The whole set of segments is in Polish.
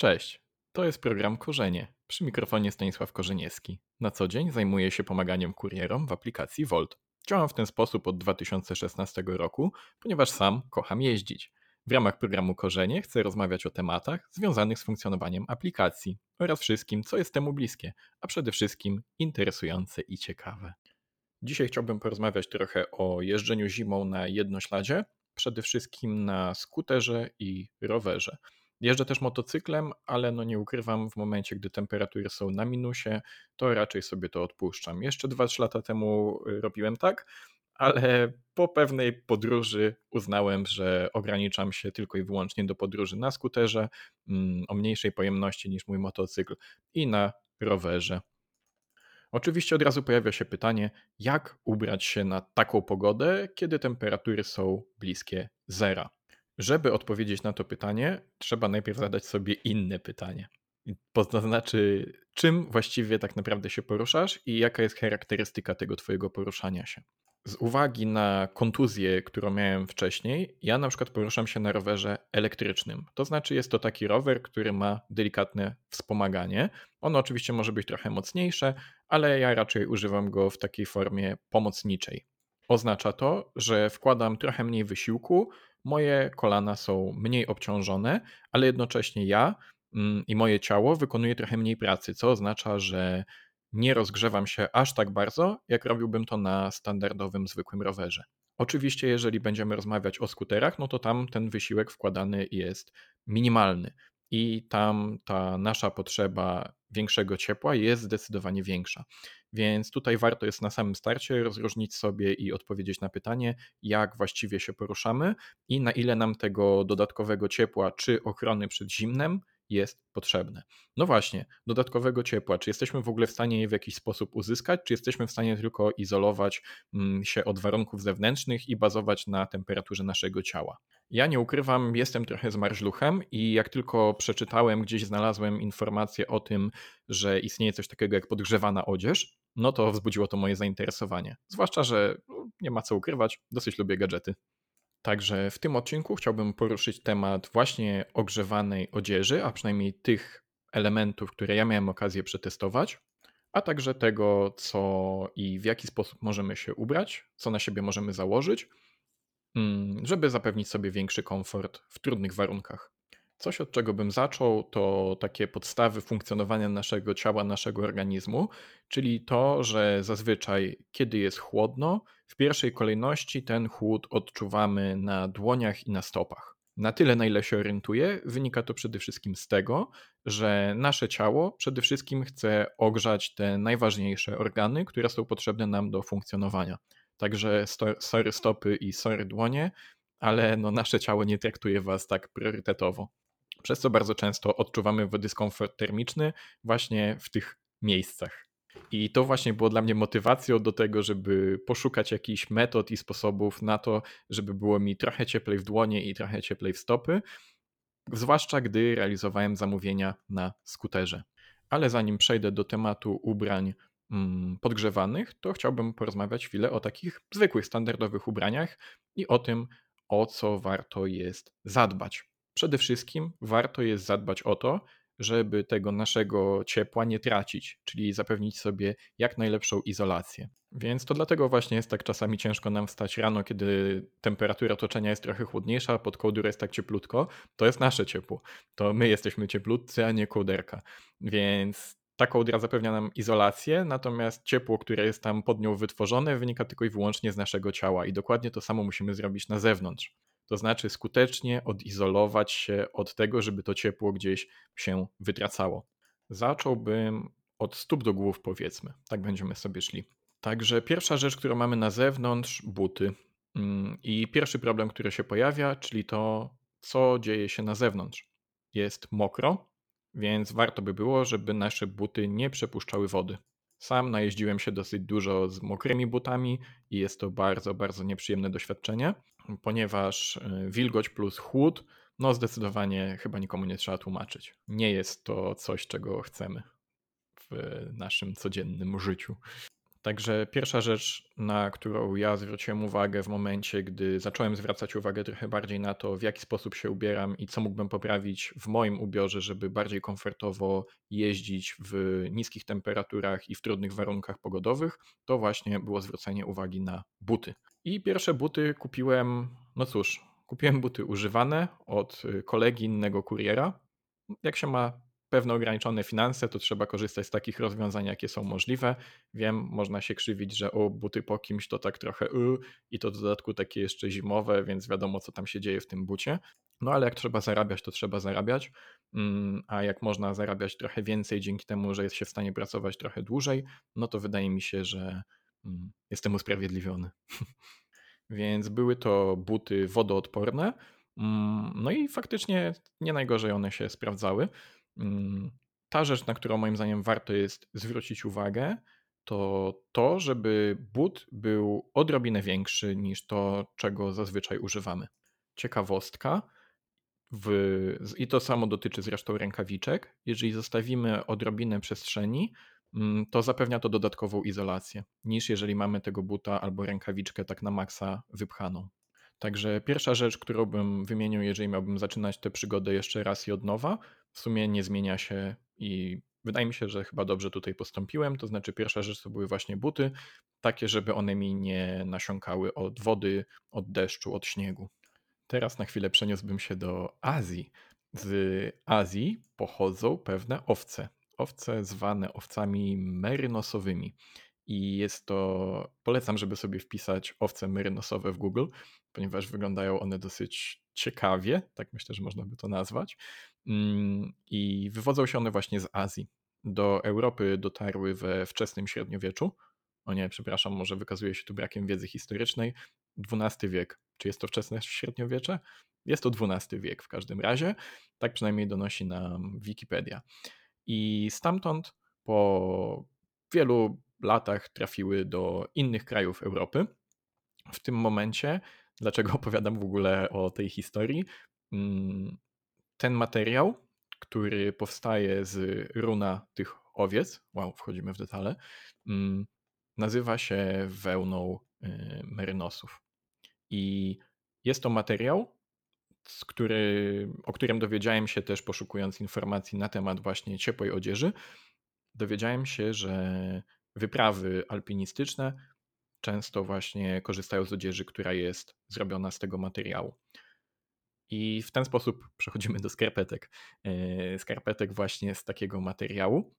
Cześć, to jest program Korzenie. Przy mikrofonie Stanisław Korzeniewski. Na co dzień zajmuję się pomaganiem kurierom w aplikacji Volt. Działam w ten sposób od 2016 roku, ponieważ sam kocham jeździć. W ramach programu Korzenie chcę rozmawiać o tematach związanych z funkcjonowaniem aplikacji oraz wszystkim, co jest temu bliskie, a przede wszystkim interesujące i ciekawe. Dzisiaj chciałbym porozmawiać trochę o jeżdżeniu zimą na jednośladzie, przede wszystkim na skuterze i rowerze. Jeżdżę też motocyklem, ale no nie ukrywam, w momencie, gdy temperatury są na minusie, to raczej sobie to odpuszczam. Jeszcze 2-3 lata temu y, robiłem tak, ale po pewnej podróży uznałem, że ograniczam się tylko i wyłącznie do podróży na skuterze mm, o mniejszej pojemności niż mój motocykl i na rowerze. Oczywiście od razu pojawia się pytanie, jak ubrać się na taką pogodę, kiedy temperatury są bliskie zera. Żeby odpowiedzieć na to pytanie, trzeba najpierw zadać sobie inne pytanie. To znaczy, czym właściwie tak naprawdę się poruszasz i jaka jest charakterystyka tego Twojego poruszania się. Z uwagi na kontuzję, którą miałem wcześniej, ja na przykład poruszam się na rowerze elektrycznym. To znaczy, jest to taki rower, który ma delikatne wspomaganie. Ono oczywiście może być trochę mocniejsze, ale ja raczej używam go w takiej formie pomocniczej. Oznacza to, że wkładam trochę mniej wysiłku, moje kolana są mniej obciążone, ale jednocześnie ja mm, i moje ciało wykonuje trochę mniej pracy, co oznacza, że nie rozgrzewam się aż tak bardzo, jak robiłbym to na standardowym, zwykłym rowerze. Oczywiście, jeżeli będziemy rozmawiać o skuterach, no to tam ten wysiłek wkładany jest minimalny i tam ta nasza potrzeba większego ciepła jest zdecydowanie większa. Więc tutaj warto jest na samym starcie rozróżnić sobie i odpowiedzieć na pytanie, jak właściwie się poruszamy i na ile nam tego dodatkowego ciepła czy ochrony przed zimnem jest potrzebne. No właśnie, dodatkowego ciepła. Czy jesteśmy w ogóle w stanie je w jakiś sposób uzyskać, czy jesteśmy w stanie tylko izolować mm, się od warunków zewnętrznych i bazować na temperaturze naszego ciała? Ja nie ukrywam, jestem trochę zmarzluchem i jak tylko przeczytałem, gdzieś znalazłem informację o tym, że istnieje coś takiego jak podgrzewana odzież, no to wzbudziło to moje zainteresowanie. Zwłaszcza, że no, nie ma co ukrywać, dosyć lubię gadżety. Także w tym odcinku chciałbym poruszyć temat właśnie ogrzewanej odzieży, a przynajmniej tych elementów, które ja miałem okazję przetestować, a także tego, co i w jaki sposób możemy się ubrać, co na siebie możemy założyć, mm, żeby zapewnić sobie większy komfort w trudnych warunkach. Coś, od czego bym zaczął, to takie podstawy funkcjonowania naszego ciała, naszego organizmu, czyli to, że zazwyczaj, kiedy jest chłodno, w pierwszej kolejności ten chłód odczuwamy na dłoniach i na stopach. Na tyle, na ile się orientuję, wynika to przede wszystkim z tego, że nasze ciało przede wszystkim chce ogrzać te najważniejsze organy, które są potrzebne nam do funkcjonowania. Także sorry stopy i sorry dłonie, ale no nasze ciało nie traktuje was tak priorytetowo przez co bardzo często odczuwamy dyskomfort termiczny właśnie w tych miejscach. I to właśnie było dla mnie motywacją do tego, żeby poszukać jakichś metod i sposobów na to, żeby było mi trochę cieplej w dłonie i trochę cieplej w stopy, zwłaszcza gdy realizowałem zamówienia na skuterze. Ale zanim przejdę do tematu ubrań mm, podgrzewanych, to chciałbym porozmawiać chwilę o takich zwykłych, standardowych ubraniach i o tym, o co warto jest zadbać. Przede wszystkim warto jest zadbać o to, żeby tego naszego ciepła nie tracić, czyli zapewnić sobie jak najlepszą izolację. Więc to dlatego właśnie jest tak czasami ciężko nam wstać rano, kiedy temperatura otoczenia jest trochę chłodniejsza, pod kołdrą jest tak cieplutko. To jest nasze ciepło. To my jesteśmy cieplutcy, a nie kołderka. Więc ta kołdra zapewnia nam izolację, natomiast ciepło, które jest tam pod nią wytworzone, wynika tylko i wyłącznie z naszego ciała i dokładnie to samo musimy zrobić na zewnątrz to znaczy skutecznie odizolować się od tego, żeby to ciepło gdzieś się wytracało. Zacząłbym od stóp do głów, powiedzmy. Tak będziemy sobie szli. Także pierwsza rzecz, którą mamy na zewnątrz, buty. Mm, I pierwszy problem, który się pojawia, czyli to, co dzieje się na zewnątrz. Jest mokro, więc warto by było, żeby nasze buty nie przepuszczały wody. Sam najeździłem się dosyć dużo z mokrymi butami i jest to bardzo, bardzo nieprzyjemne doświadczenie ponieważ e, wilgoć plus chłód, no zdecydowanie chyba nikomu nie trzeba tłumaczyć. Nie jest to coś, czego chcemy w naszym codziennym życiu. Także pierwsza rzecz, na którą ja zwróciłem uwagę w momencie, gdy zacząłem zwracać uwagę trochę bardziej na to, w jaki sposób się ubieram i co mógłbym poprawić w moim ubiorze, żeby bardziej komfortowo jeździć w niskich temperaturach i w trudnych warunkach pogodowych, to właśnie było zwrócenie uwagi na buty. I pierwsze buty kupiłem, no cóż, kupiłem buty używane od kolegi innego kuriera. Jak się ma pewne ograniczone finanse, to trzeba korzystać z takich rozwiązań, jakie są możliwe. Wiem, można się krzywić, że o, buty po kimś to tak trochę y, i to w dodatku takie jeszcze zimowe, więc wiadomo, co tam się dzieje w tym bucie. No ale jak trzeba zarabiać, to trzeba zarabiać, mm, a jak można zarabiać trochę więcej dzięki temu, że jest się w stanie pracować trochę dłużej, no to wydaje mi się, że mm, jestem usprawiedliwiony. Więc były to buty wodoodporne, mm, no i faktycznie nie najgorzej one się sprawdzały. Mm, ta rzecz, na którą moim zdaniem warto jest zwrócić uwagę, to to, żeby but był odrobinę większy niż to, czego zazwyczaj używamy. Ciekawostka, w, i to samo dotyczy zresztą rękawiczek. Jeżeli zostawimy odrobinę przestrzeni, mm, to zapewnia to dodatkową izolację, niż jeżeli mamy tego buta albo rękawiczkę tak na maksa wypchaną. Także pierwsza rzecz, którą bym wymienił, jeżeli miałbym zaczynać tę przygodę jeszcze raz i od nowa, w sumie nie zmienia się i wydaje mi się, że chyba dobrze tutaj postąpiłem. To znaczy, pierwsza rzecz to były właśnie buty, takie, żeby one mi nie nasiąkały od wody, od deszczu, od śniegu. Teraz na chwilę przeniosłbym się do Azji. Z Azji pochodzą pewne owce. Owce zwane owcami merynosowymi. I jest to, polecam, żeby sobie wpisać owce merynosowe w Google, ponieważ wyglądają one dosyć ciekawie, tak myślę, że można by to nazwać. Mm, I wywodzą się one właśnie z Azji. Do Europy dotarły we wczesnym średniowieczu. O nie, przepraszam, może wykazuje się tu brakiem wiedzy historycznej. XII wiek. Czy jest to wczesne średniowiecze? Jest to XII wiek w każdym razie. Tak przynajmniej donosi nam Wikipedia. I stamtąd po wielu latach trafiły do innych krajów Europy. W tym momencie, dlaczego opowiadam w ogóle o tej historii? Mm, ten materiał, który powstaje z runa tych owiec, wow, wchodzimy w detale, mm, nazywa się wełną y, merynosów. I jest to materiał, który, o którym dowiedziałem się też poszukując informacji na temat właśnie ciepłej odzieży. Dowiedziałem się, że wyprawy alpinistyczne często właśnie korzystają z odzieży, która jest zrobiona z tego materiału. I w ten sposób przechodzimy do skarpetek. E, skarpetek właśnie z takiego materiału.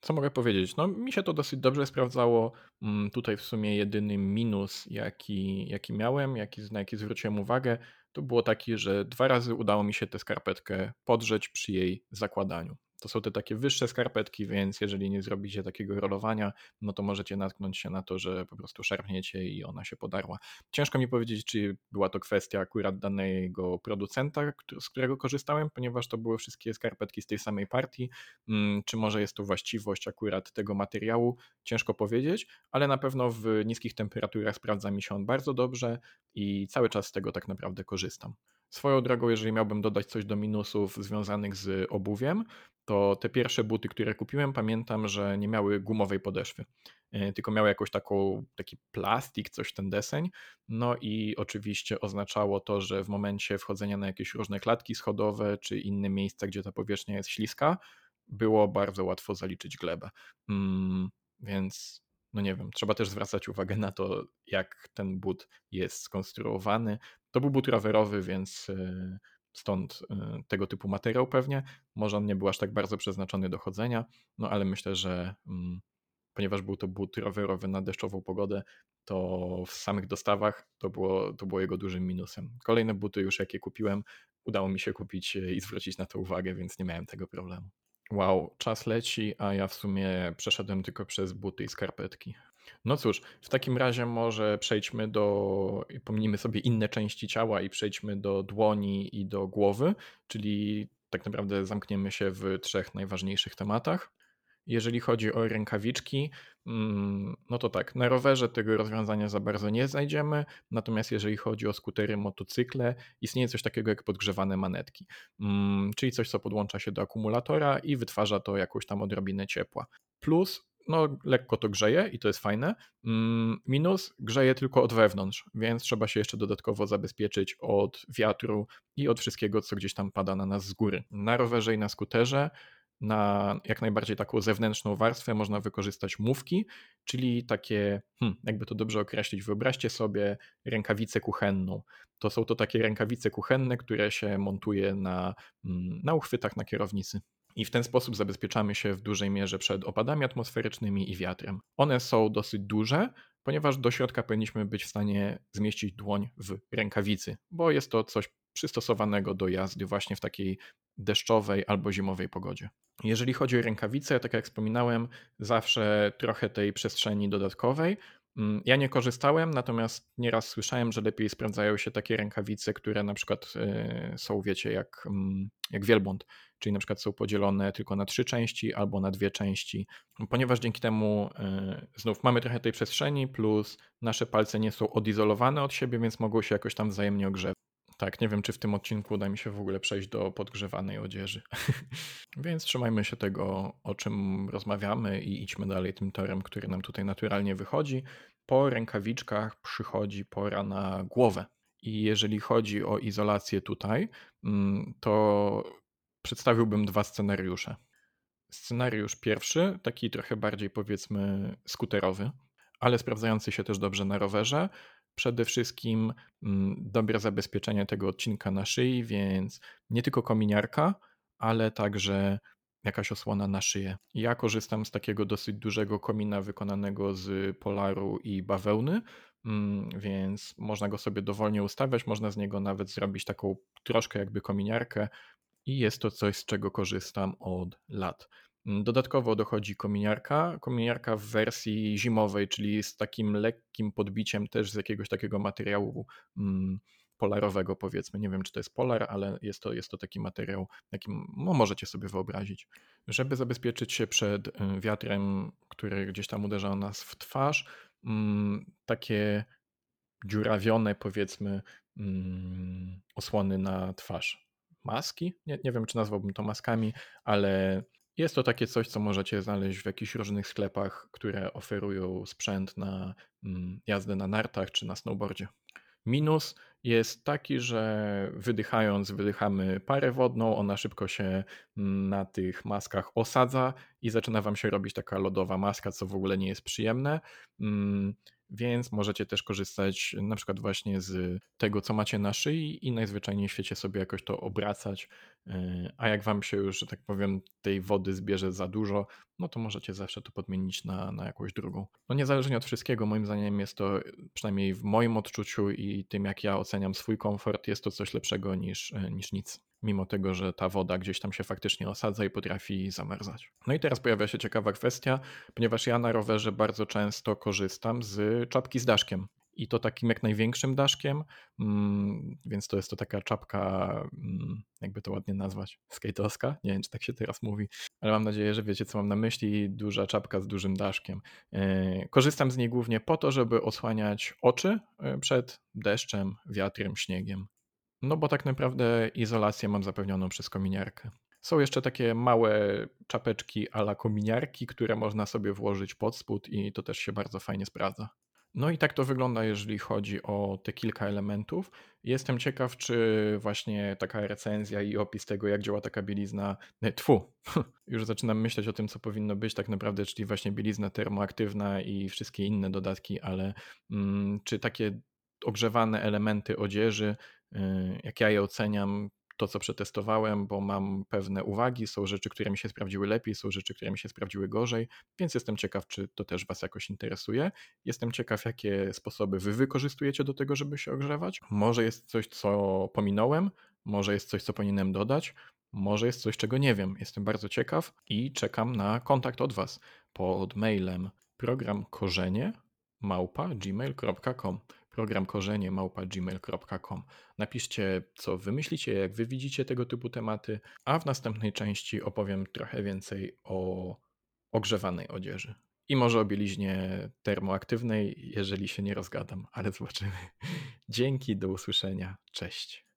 Co mogę powiedzieć? No, mi się to dosyć dobrze sprawdzało. Mm, tutaj w sumie jedyny minus, jaki, jaki miałem, jaki, na jaki zwróciłem uwagę, to było taki, że dwa razy udało mi się tę skarpetkę podrzeć przy jej zakładaniu. To są te takie wyższe skarpetki, więc jeżeli nie zrobicie takiego rolowania, no to możecie natknąć się na to, że po prostu szarpniecie i ona się podarła. Ciężko mi powiedzieć, czy była to kwestia akurat danego producenta, z którego korzystałem, ponieważ to były wszystkie skarpetki z tej samej partii, mm, czy może jest to właściwość akurat tego materiału, ciężko powiedzieć, ale na pewno w niskich temperaturach sprawdza mi się on bardzo dobrze i cały czas z tego tak naprawdę korzystam. Swoją drogą, jeżeli miałbym dodać coś do minusów związanych z obuwiem, to te pierwsze buty, które kupiłem, pamiętam, że nie miały gumowej podeszwy, e, tylko miały jakąś taką, taki plastik, coś ten deseń. No i oczywiście oznaczało to, że w momencie wchodzenia na jakieś różne klatki schodowe czy inne miejsca, gdzie ta powierzchnia jest śliska, było bardzo łatwo zaliczyć glebę. Mm, więc no nie wiem, trzeba też zwracać uwagę na to, jak ten but jest skonstruowany. To był but rowerowy, więc e, stąd e, tego typu materiał pewnie. Może on nie był aż tak bardzo przeznaczony do chodzenia, no ale myślę, że mm, ponieważ był to but rowerowy na deszczową pogodę, to w samych dostawach to było, to było jego dużym minusem. Kolejne buty już jakie kupiłem, udało mi się kupić e, i zwrócić na to uwagę, więc nie miałem tego problemu. Wow, czas leci, a ja w sumie przeszedłem tylko przez buty i skarpetki. No cóż, w takim razie może przejdźmy do, pomnijmy sobie inne części ciała i przejdźmy do dłoni i do głowy, czyli tak naprawdę zamkniemy się w trzech najważniejszych tematach. Jeżeli chodzi o rękawiczki, mm, no to tak, na rowerze tego rozwiązania za bardzo nie znajdziemy, natomiast jeżeli chodzi o skutery, motocykle, istnieje coś takiego jak podgrzewane manetki, mm, czyli coś, co podłącza się do akumulatora i wytwarza to jakąś tam odrobinę ciepła. Plus no lekko to grzeje i to jest fajne. Mm, minus grzeje tylko od wewnątrz, więc trzeba się jeszcze dodatkowo zabezpieczyć od wiatru i od wszystkiego, co gdzieś tam pada na nas z góry. Na rowerze i na skuterze na jak najbardziej taką zewnętrzną warstwę można wykorzystać mówki, czyli takie, hmm, jakby to dobrze określić, wyobraźcie sobie rękawicę kuchenną. To są to takie rękawice kuchenne, które się montuje na, mm, na uchwytach na kierownicy i w ten sposób zabezpieczamy się w dużej mierze przed opadami atmosferycznymi i wiatrem. One są dosyć duże, ponieważ do środka powinniśmy być w stanie zmieścić dłoń w rękawicy, bo jest to coś przystosowanego do jazdy właśnie w takiej deszczowej albo zimowej pogodzie. Jeżeli chodzi o rękawice, tak jak wspominałem, zawsze trochę tej przestrzeni dodatkowej, ja nie korzystałem, natomiast nieraz słyszałem, że lepiej sprawdzają się takie rękawice, które na przykład y, są, wiecie, jak, mm, jak wielbłąd, czyli na przykład są podzielone tylko na trzy części albo na dwie części, ponieważ dzięki temu y, znów mamy trochę tej przestrzeni, plus nasze palce nie są odizolowane od siebie, więc mogą się jakoś tam wzajemnie ogrzewać. Tak, nie wiem, czy w tym odcinku uda mi się w ogóle przejść do podgrzewanej odzieży. Więc trzymajmy się tego, o czym rozmawiamy i idźmy dalej tym torem, który nam tutaj naturalnie wychodzi. Po rękawiczkach przychodzi pora na głowę. I jeżeli chodzi o izolację tutaj, mm, to przedstawiłbym dwa scenariusze. Scenariusz pierwszy, taki trochę bardziej powiedzmy skuterowy, ale sprawdzający się też dobrze na rowerze, przede wszystkim mm, dobre zabezpieczenie tego odcinka na szyi, więc nie tylko kominiarka, ale także jakaś osłona na szyję. Ja korzystam z takiego dosyć dużego komina wykonanego z polaru i bawełny, mm, więc można go sobie dowolnie ustawiać, można z niego nawet zrobić taką troszkę jakby kominiarkę i jest to coś, z czego korzystam od lat. Mm, dodatkowo dochodzi kominiarka. Kominiarka w wersji zimowej, czyli z takim lekkim podbiciem też z jakiegoś takiego materiału mm, polarowego powiedzmy. Nie wiem, czy to jest polar, ale jest to, jest to taki materiał, jakim no, możecie sobie wyobrazić. Żeby zabezpieczyć się przed y, wiatrem, który gdzieś tam uderza nas w twarz, mm, takie dziurawione powiedzmy osłony na twarz. Maski? Nie, nie wiem, czy nazwałbym to maskami, ale jest to takie coś, co możecie znaleźć w jakichś różnych sklepach, które oferują sprzęt na mm, jazdę na nartach czy na snowboardzie. Minus jest taki, że wydychając, wydychamy parę wodną, ona szybko się mm, na tych maskach osadza i zaczyna wam się robić taka lodowa maska, co w ogóle nie jest przyjemne. Więc możecie też korzystać na przykład właśnie z tego, co macie na szyi i najzwyczajniej w świecie sobie jakoś to obracać, e, a jak wam się już, że tak powiem, tej wody zbierze za dużo, no to możecie zawsze to podmienić na, na jakąś drugą. No niezależnie od wszystkiego, moim zdaniem jest to, przynajmniej w moim odczuciu i tym, jak ja oceniam swój komfort, jest to coś lepszego niż, e, niż nic mimo tego, że ta woda gdzieś tam się faktycznie osadza i potrafi zamarzać. No i teraz pojawia się ciekawa kwestia, ponieważ ja na rowerze bardzo często korzystam z czapki z daszkiem. I to takim jak największym daszkiem, mm, więc to jest to taka czapka, mm, jakby to ładnie nazwać, skate'owska. Nie wiem, czy tak się teraz mówi, ale mam nadzieję, że wiecie, co mam na myśli. Duża czapka z dużym daszkiem. E, korzystam z niej głównie po to, żeby osłaniać oczy e, przed deszczem, wiatrem, śniegiem. No bo tak naprawdę izolację mam zapewnioną przez kominiarkę. Są jeszcze takie małe czapeczki ala kominiarki, które można sobie włożyć pod spód i to też się bardzo fajnie sprawdza. No i tak to wygląda, jeżeli chodzi o te kilka elementów. Jestem ciekaw, czy właśnie taka recenzja i opis tego, jak działa taka bielizna. Tfu, już zaczynam myśleć o tym, co powinno być tak naprawdę, czyli właśnie bielizna termoaktywna i wszystkie inne dodatki, ale mm, czy takie ogrzewane elementy odzieży jak ja je oceniam, to co przetestowałem, bo mam pewne uwagi, są rzeczy, które mi się sprawdziły lepiej, są rzeczy, które mi się sprawdziły gorzej, więc jestem ciekaw, czy to też Was jakoś interesuje. Jestem ciekaw, jakie sposoby Wy wykorzystujecie do tego, żeby się ogrzewać. Może jest coś, co pominąłem, może jest coś, co powinienem dodać, może jest coś, czego nie wiem. Jestem bardzo ciekaw i czekam na kontakt od Was pod mailem program korzenie małpa gmail.com program korzenie małpa.gmail.com. Napiszcie, co wymyślicie, jak wy widzicie tego typu tematy, a w następnej części opowiem trochę więcej o ogrzewanej odzieży. I może o bieliźnie termoaktywnej, jeżeli się nie rozgadam, ale zobaczymy. Dzięki, do usłyszenia. Cześć.